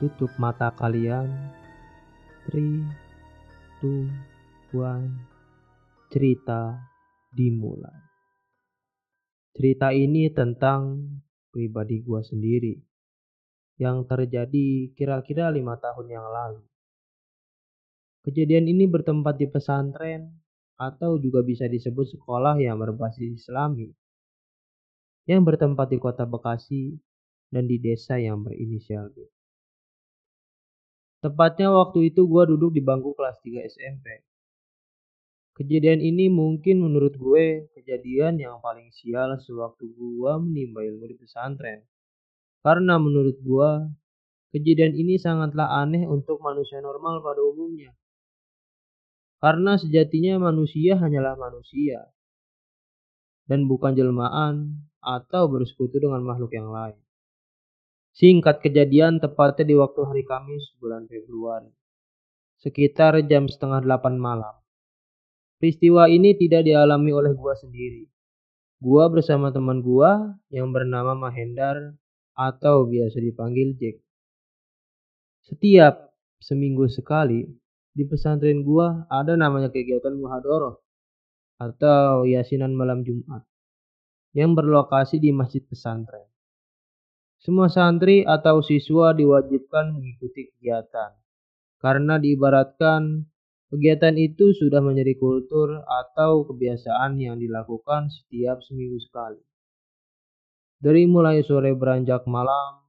Tutup mata kalian. 3, 2, 1. Cerita dimulai. Cerita ini tentang pribadi gua sendiri yang terjadi kira-kira lima tahun yang lalu. Kejadian ini bertempat di pesantren atau juga bisa disebut sekolah yang berbasis islami yang bertempat di kota Bekasi dan di desa yang berinisial B. Tepatnya waktu itu gue duduk di bangku kelas 3 SMP. Kejadian ini mungkin menurut gue kejadian yang paling sial sewaktu gue menimba ilmu di pesantren. Karena menurut gue, kejadian ini sangatlah aneh untuk manusia normal pada umumnya. Karena sejatinya manusia hanyalah manusia. Dan bukan jelmaan atau bersekutu dengan makhluk yang lain. Singkat kejadian tepatnya di waktu hari Kamis bulan Februari. Sekitar jam setengah delapan malam. Peristiwa ini tidak dialami oleh gua sendiri. Gua bersama teman gua yang bernama Mahendar atau biasa dipanggil Jack. Setiap seminggu sekali di pesantren gua ada namanya kegiatan muhadoroh atau yasinan malam Jumat yang berlokasi di masjid pesantren. Semua santri atau siswa diwajibkan mengikuti kegiatan, karena diibaratkan kegiatan itu sudah menjadi kultur atau kebiasaan yang dilakukan setiap seminggu sekali. Dari mulai sore beranjak malam,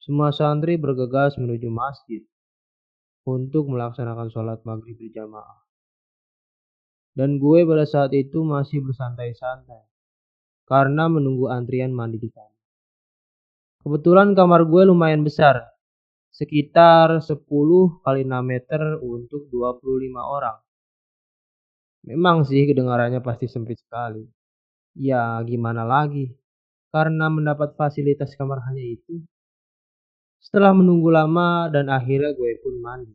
semua santri bergegas menuju masjid untuk melaksanakan sholat maghrib berjamaah. Dan gue pada saat itu masih bersantai-santai karena menunggu antrian mandi di kamar. Kebetulan kamar gue lumayan besar, sekitar 10 kali 6 meter untuk 25 orang. Memang sih kedengarannya pasti sempit sekali. Ya gimana lagi, karena mendapat fasilitas kamar hanya itu. Setelah menunggu lama dan akhirnya gue pun mandi.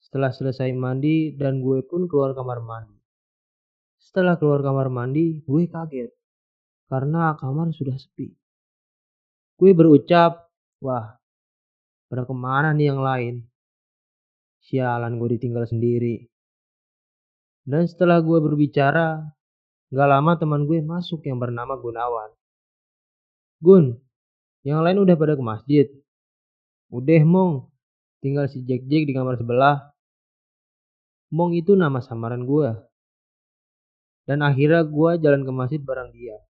Setelah selesai mandi dan gue pun keluar kamar mandi. Setelah keluar kamar mandi, gue kaget karena kamar sudah sepi. Gue berucap, wah, pada ke mana nih yang lain? Sialan gue ditinggal sendiri. Dan setelah gue berbicara, gak lama teman gue masuk yang bernama Gunawan. Gun, yang lain udah pada ke masjid. Udah mong, tinggal si Jack Jack di kamar sebelah. Mong itu nama samaran gue. Dan akhirnya gue jalan ke masjid bareng dia.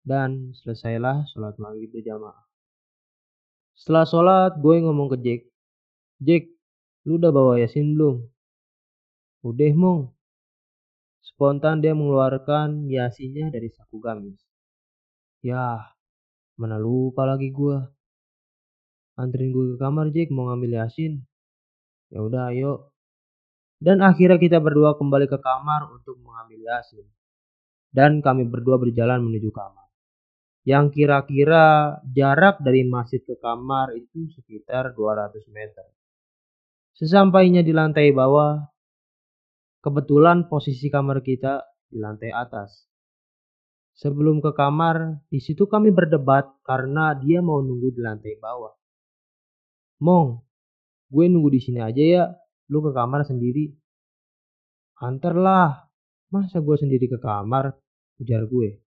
Dan selesailah sholat maghrib berjamaah. Setelah sholat, gue ngomong ke Jack. Jack, lu udah bawa Yasin belum? Udah, Mong. Spontan dia mengeluarkan Yasinnya dari saku gamis. Ya, mana lupa lagi gue. Anterin gue ke kamar, Jack, mau ngambil Yasin. Ya udah, ayo. Dan akhirnya kita berdua kembali ke kamar untuk mengambil Yasin. Dan kami berdua berjalan menuju kamar yang kira-kira jarak dari masjid ke kamar itu sekitar 200 meter. Sesampainya di lantai bawah, kebetulan posisi kamar kita di lantai atas. Sebelum ke kamar, di situ kami berdebat karena dia mau nunggu di lantai bawah. Mong, gue nunggu di sini aja ya, lu ke kamar sendiri. Antarlah, masa gue sendiri ke kamar, ujar gue.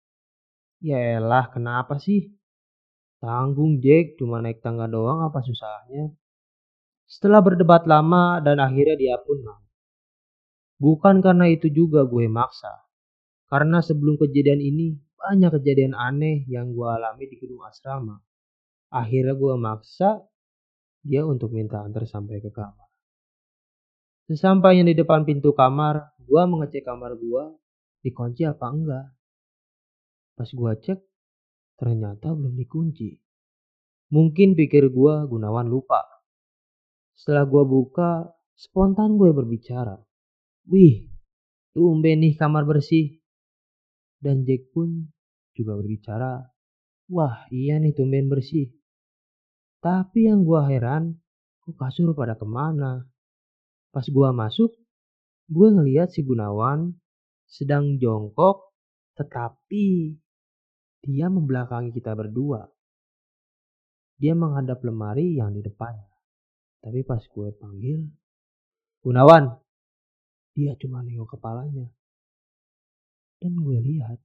Yaelah, kenapa sih? Tanggung Jack, cuma naik tangga doang apa susahnya? Setelah berdebat lama dan akhirnya dia pun mau. Bukan karena itu juga gue maksa. Karena sebelum kejadian ini, banyak kejadian aneh yang gue alami di gedung asrama. Akhirnya gue maksa dia untuk minta antar sampai ke kamar. Sesampainya di depan pintu kamar, gue mengecek kamar gue dikunci apa enggak. Pas gua cek, ternyata belum dikunci. Mungkin pikir gua Gunawan lupa. Setelah gua buka, spontan gue berbicara. Wih, tumben nih kamar bersih. Dan Jack pun juga berbicara. Wah, iya nih tumben bersih. Tapi yang gua heran, kok kasur pada ke mana? Pas gua masuk, gue ngeliat si Gunawan sedang jongkok tetapi dia membelakangi kita berdua. dia menghadap lemari yang di depannya. Tapi pas gue panggil, Gunawan, dia cuma nengok kepalanya. Dan gue lihat,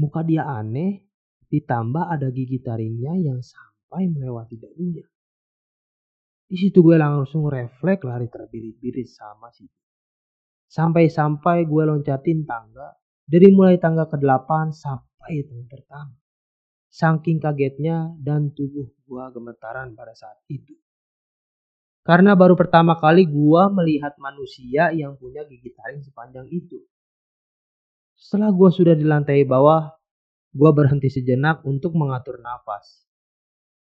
muka dia aneh, ditambah ada gigi taringnya yang sampai melewati dagunya. Di situ gue langsung refleks lari terbirit-birit sama si Sampai-sampai gue loncatin tangga dari mulai tangga ke-8 sampai tangga pertama. Saking kagetnya dan tubuh gue gemetaran pada saat itu. Karena baru pertama kali gue melihat manusia yang punya gigi taring sepanjang itu. Setelah gue sudah di lantai bawah, gue berhenti sejenak untuk mengatur nafas.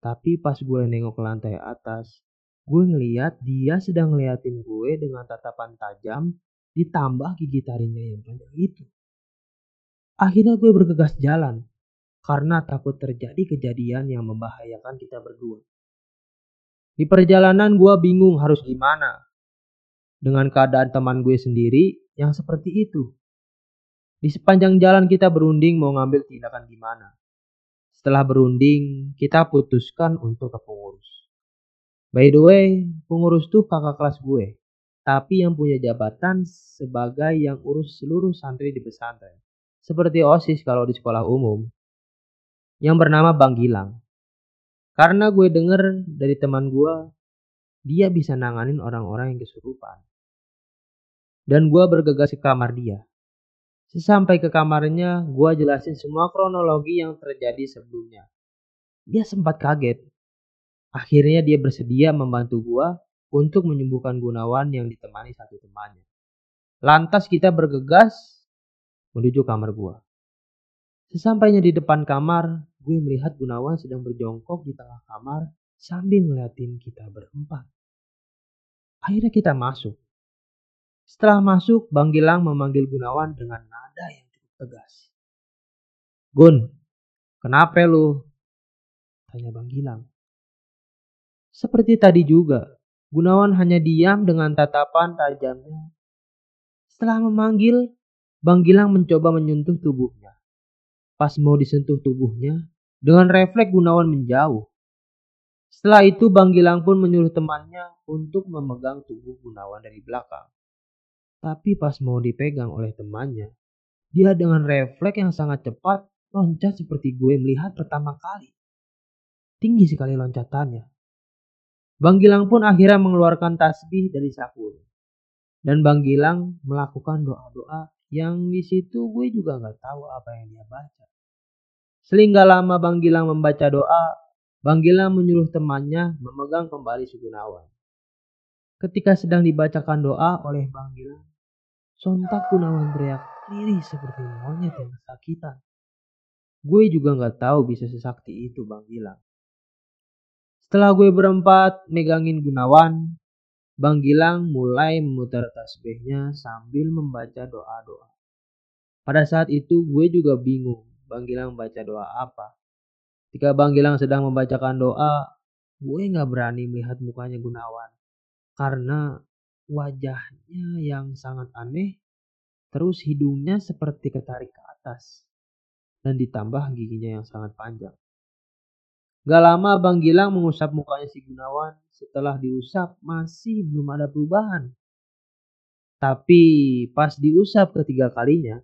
Tapi pas gue nengok ke lantai atas, gue ngeliat dia sedang ngeliatin gue dengan tatapan tajam ditambah gigi taringnya yang panjang itu. Akhirnya gue bergegas jalan karena takut terjadi kejadian yang membahayakan kita berdua. Di perjalanan gue bingung harus gimana dengan keadaan teman gue sendiri yang seperti itu. Di sepanjang jalan kita berunding mau ngambil tindakan gimana. Setelah berunding, kita putuskan untuk ke pengurus. By the way, pengurus tuh kakak kelas gue tapi yang punya jabatan sebagai yang urus seluruh santri di pesantren. Seperti OSIS kalau di sekolah umum. Yang bernama Bang Gilang. Karena gue denger dari teman gue, dia bisa nanganin orang-orang yang kesurupan. Dan gue bergegas ke kamar dia. Sesampai ke kamarnya, gue jelasin semua kronologi yang terjadi sebelumnya. Dia sempat kaget. Akhirnya dia bersedia membantu gue untuk menyembuhkan Gunawan yang ditemani satu temannya. Lantas kita bergegas menuju kamar gua. Sesampainya di depan kamar, gue melihat Gunawan sedang berjongkok di tengah kamar sambil ngeliatin kita berempat. Akhirnya kita masuk. Setelah masuk, Bang Gilang memanggil Gunawan dengan nada yang cukup tegas. Gun, kenapa lu? Tanya Bang Gilang. Seperti tadi juga, Gunawan hanya diam dengan tatapan tajamnya. Setelah memanggil, Bang Gilang mencoba menyentuh tubuhnya. Pas mau disentuh tubuhnya, dengan refleks Gunawan menjauh. Setelah itu Bang Gilang pun menyuruh temannya untuk memegang tubuh Gunawan dari belakang. Tapi pas mau dipegang oleh temannya, dia dengan refleks yang sangat cepat loncat seperti gue melihat pertama kali. Tinggi sekali loncatannya. Bang Gilang pun akhirnya mengeluarkan tasbih dari saku. Dan Bang Gilang melakukan doa-doa yang di situ gue juga nggak tahu apa yang dia baca. Selingga lama Bang Gilang membaca doa, Bang Gilang menyuruh temannya memegang kembali Sugunawan. Ketika sedang dibacakan doa oleh Bang Gilang, sontak Gunawan teriak lirih seperti monyet yang kesakitan. Gue juga nggak tahu bisa sesakti itu Bang Gilang. Setelah gue berempat megangin Gunawan, Bang Gilang mulai memutar tasbihnya sambil membaca doa-doa. Pada saat itu gue juga bingung Bang Gilang baca doa apa. Ketika Bang Gilang sedang membacakan doa, gue gak berani melihat mukanya Gunawan. Karena wajahnya yang sangat aneh, terus hidungnya seperti ketarik ke atas. Dan ditambah giginya yang sangat panjang. Gak lama Bang Gilang mengusap mukanya si Gunawan. Setelah diusap masih belum ada perubahan. Tapi pas diusap ketiga kalinya,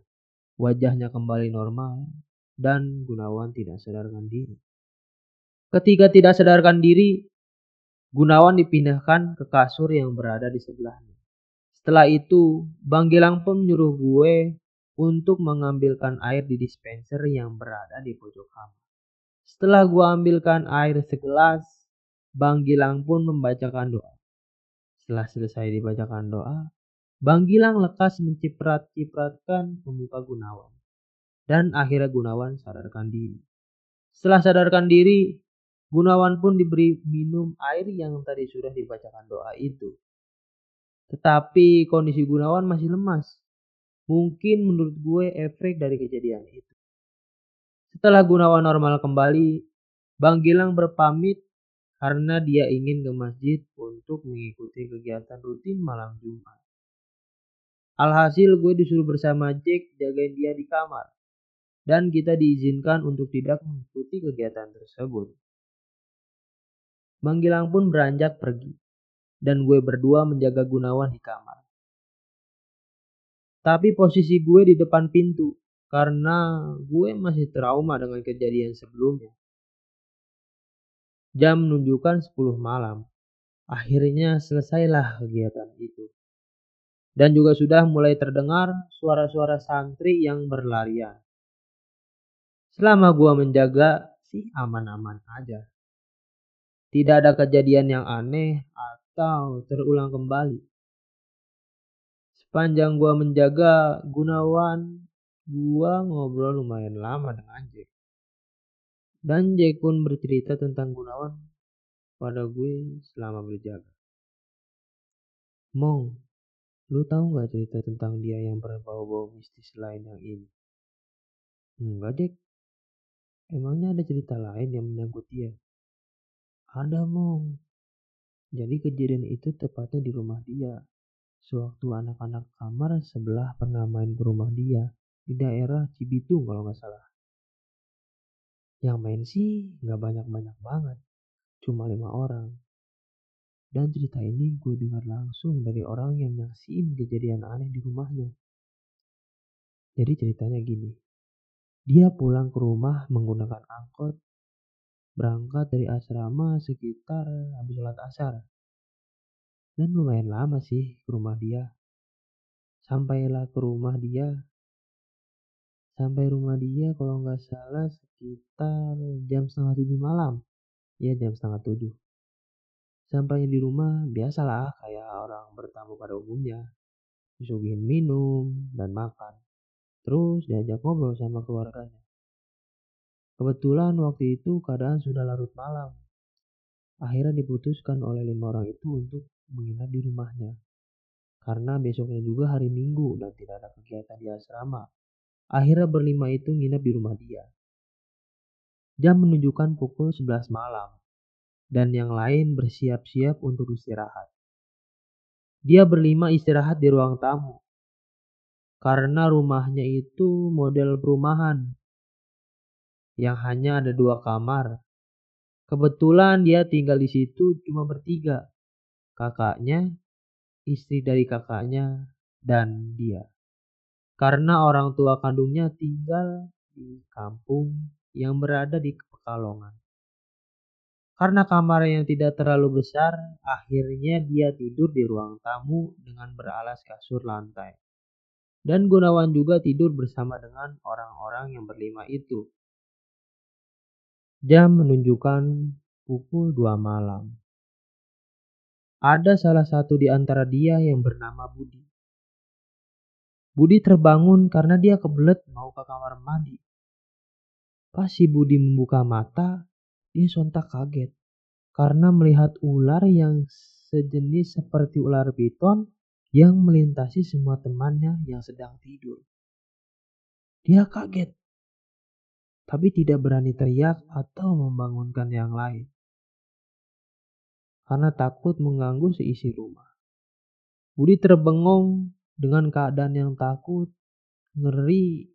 wajahnya kembali normal dan Gunawan tidak sadarkan diri. Ketika tidak sadarkan diri, Gunawan dipindahkan ke kasur yang berada di sebelahnya. Setelah itu, Bang Gilang pun menyuruh gue untuk mengambilkan air di dispenser yang berada di pojok kamar. Setelah gua ambilkan air segelas, Bang Gilang pun membacakan doa. Setelah selesai dibacakan doa, Bang Gilang lekas menciprat-cipratkan pemuka Gunawan. Dan akhirnya Gunawan sadarkan diri. Setelah sadarkan diri, Gunawan pun diberi minum air yang tadi sudah dibacakan doa itu. Tetapi kondisi Gunawan masih lemas. Mungkin menurut gue efek dari kejadian itu. Setelah Gunawan normal kembali, Bang Gilang berpamit karena dia ingin ke masjid untuk mengikuti kegiatan rutin malam Jumat. Alhasil gue disuruh bersama Jack jagain dia di kamar. Dan kita diizinkan untuk tidak mengikuti kegiatan tersebut. Manggilang pun beranjak pergi, dan gue berdua menjaga Gunawan di kamar. Tapi posisi gue di depan pintu, karena gue masih trauma dengan kejadian sebelumnya. Jam menunjukkan 10 malam. Akhirnya selesailah kegiatan itu. Dan juga sudah mulai terdengar suara-suara santri yang berlarian. Selama gua menjaga sih aman-aman aja. Tidak ada kejadian yang aneh atau terulang kembali. Sepanjang gua menjaga Gunawan, gua ngobrol lumayan lama dengan Jack. Dan Jack pun bercerita tentang Gunawan pada gue selama berjaga. Mong, lu tahu nggak cerita tentang dia yang berbau-bau mistis lain yang ini? Enggak, Jack. Emangnya ada cerita lain yang menyangkut dia? Ada, Mong. Jadi kejadian itu tepatnya di rumah dia. Sewaktu anak-anak kamar sebelah pernah main ke rumah dia di daerah Cibitung kalau nggak salah. Yang main sih nggak banyak-banyak banget, cuma lima orang. Dan cerita ini gue dengar langsung dari orang yang nyaksiin kejadian aneh di rumahnya. Jadi ceritanya gini, dia pulang ke rumah menggunakan angkot, berangkat dari asrama sekitar habis sholat asar. Dan lumayan lama sih ke rumah dia. Sampailah ke rumah dia Sampai rumah dia kalau nggak salah sekitar jam setengah tujuh malam. Ya jam setengah tujuh. Sampai di rumah biasalah kayak orang bertamu pada umumnya. Disuguhin minum dan makan. Terus diajak ngobrol sama keluarganya. Kebetulan waktu itu keadaan sudah larut malam. Akhirnya diputuskan oleh lima orang itu untuk menginap di rumahnya. Karena besoknya juga hari Minggu dan tidak ada kegiatan di asrama. Akhirnya berlima itu nginep di rumah dia. Jam menunjukkan pukul 11 malam, dan yang lain bersiap-siap untuk istirahat. Dia berlima istirahat di ruang tamu, karena rumahnya itu model perumahan yang hanya ada dua kamar. Kebetulan dia tinggal di situ cuma bertiga, kakaknya, istri dari kakaknya, dan dia karena orang tua kandungnya tinggal di kampung yang berada di Pekalongan. Karena kamar yang tidak terlalu besar, akhirnya dia tidur di ruang tamu dengan beralas kasur lantai. Dan Gunawan juga tidur bersama dengan orang-orang yang berlima itu. Jam menunjukkan pukul 2 malam. Ada salah satu di antara dia yang bernama Budi. Budi terbangun karena dia kebelet mau ke kamar mandi. Pas si Budi membuka mata, dia sontak kaget karena melihat ular yang sejenis seperti ular piton yang melintasi semua temannya yang sedang tidur. Dia kaget, tapi tidak berani teriak atau membangunkan yang lain karena takut mengganggu seisi rumah. Budi terbengong dengan keadaan yang takut, ngeri,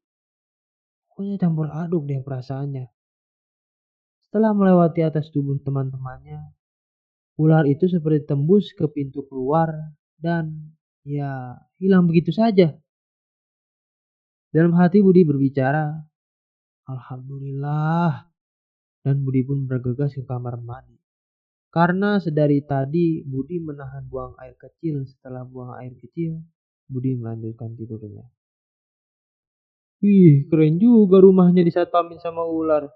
pokoknya campur aduk deh perasaannya. Setelah melewati atas tubuh teman-temannya, ular itu seperti tembus ke pintu keluar dan ya hilang begitu saja. Dalam hati Budi berbicara, Alhamdulillah. Dan Budi pun bergegas ke kamar mandi. Karena sedari tadi Budi menahan buang air kecil setelah buang air kecil, Budi melanjutkan tidurnya. Wih, keren juga rumahnya di saat pamit sama ular.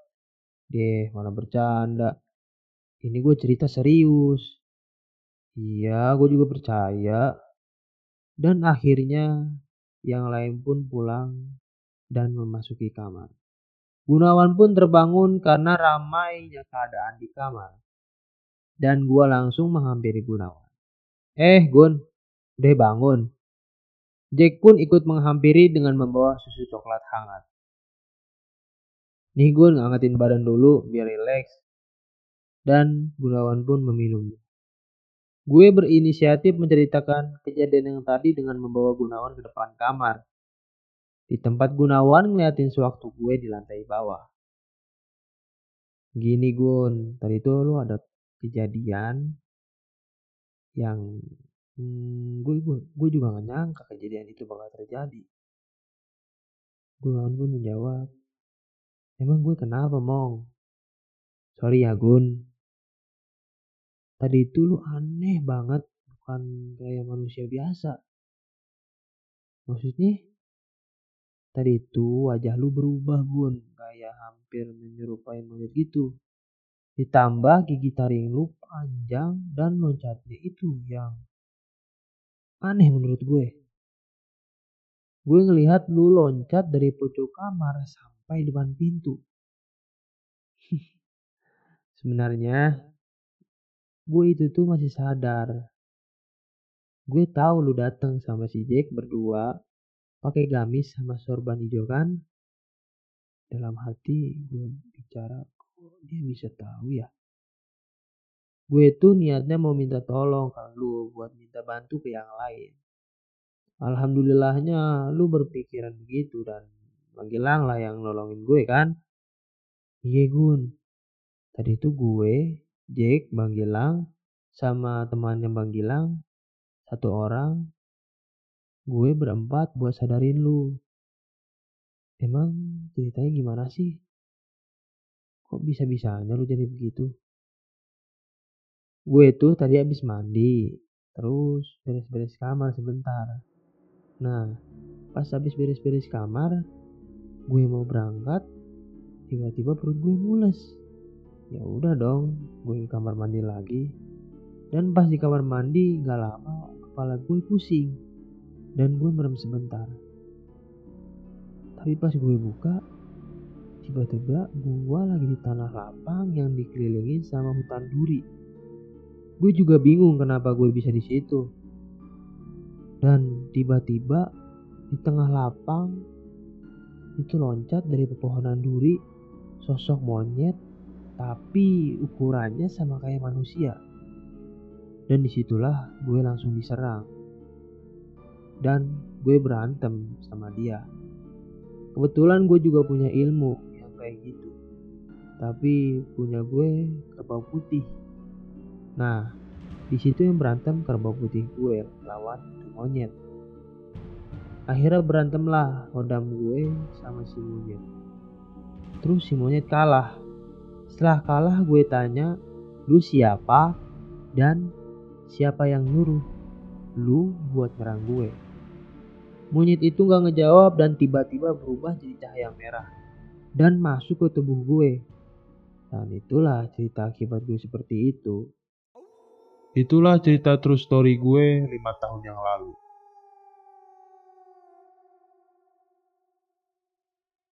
Deh, mana bercanda. Ini gue cerita serius. Iya, gue juga percaya. Dan akhirnya yang lain pun pulang dan memasuki kamar. Gunawan pun terbangun karena ramainya keadaan di kamar. Dan gue langsung menghampiri Gunawan. Eh, Gun, udah bangun. Jack pun ikut menghampiri dengan membawa susu coklat hangat. Nih gue ngangetin badan dulu biar rileks. Dan Gunawan pun meminumnya. Gue berinisiatif menceritakan kejadian yang tadi dengan membawa Gunawan ke depan kamar. Di tempat Gunawan ngeliatin sewaktu gue di lantai bawah. Gini Gun, tadi tuh lu ada kejadian yang hmm, gue gue gue juga gak nyangka kejadian itu bakal terjadi. Gunawan pun menjawab, emang gue kenapa mong? Sorry ya Gun. Tadi itu lu aneh banget, bukan kayak manusia biasa. Maksudnya? Tadi itu wajah lu berubah Gun, kayak hampir menyerupai monyet gitu. Ditambah gigi taring lu panjang dan loncatnya itu yang aneh menurut gue. Gue ngelihat lu loncat dari pojok kamar sampai depan pintu. Sebenarnya gue itu tuh masih sadar. Gue tahu lu datang sama si Jack berdua pakai gamis sama sorban hijau kan. Dalam hati gue bicara, kok dia bisa tahu ya? Gue tuh niatnya mau minta tolong ke lu buat minta bantu ke yang lain. Alhamdulillahnya lu berpikiran begitu dan Bang Gilang lah yang nolongin gue kan. Iya Gun. Tadi itu gue, Jack, Bang Gilang, sama temannya Bang Gilang, satu orang, gue berempat buat sadarin lu. Emang ceritanya gimana sih? Kok bisa-bisanya lu jadi begitu? Gue tuh tadi habis mandi, terus beres-beres kamar sebentar. Nah, pas habis beres-beres kamar, gue mau berangkat, tiba-tiba perut gue mules. Ya udah dong, gue ke kamar mandi lagi. Dan pas di kamar mandi gak lama kepala gue pusing dan gue merem sebentar. Tapi pas gue buka, tiba-tiba gue lagi di tanah lapang yang dikelilingi sama hutan duri. Gue juga bingung kenapa gue bisa di situ. Dan tiba-tiba di tengah lapang itu loncat dari pepohonan duri sosok monyet tapi ukurannya sama kayak manusia. Dan di situlah gue langsung diserang. Dan gue berantem sama dia. Kebetulan gue juga punya ilmu yang kayak gitu. Tapi punya gue kerbau putih. Nah, di situ yang berantem kerbau putih gue lawan itu monyet. Akhirnya berantemlah hodam gue sama si monyet. Terus si monyet kalah. Setelah kalah gue tanya, lu siapa dan siapa yang nyuruh lu buat nyerang gue? Monyet itu gak ngejawab dan tiba-tiba berubah jadi cahaya merah dan masuk ke tubuh gue. Dan itulah cerita akibat gue seperti itu. Itulah cerita true story gue lima tahun yang lalu.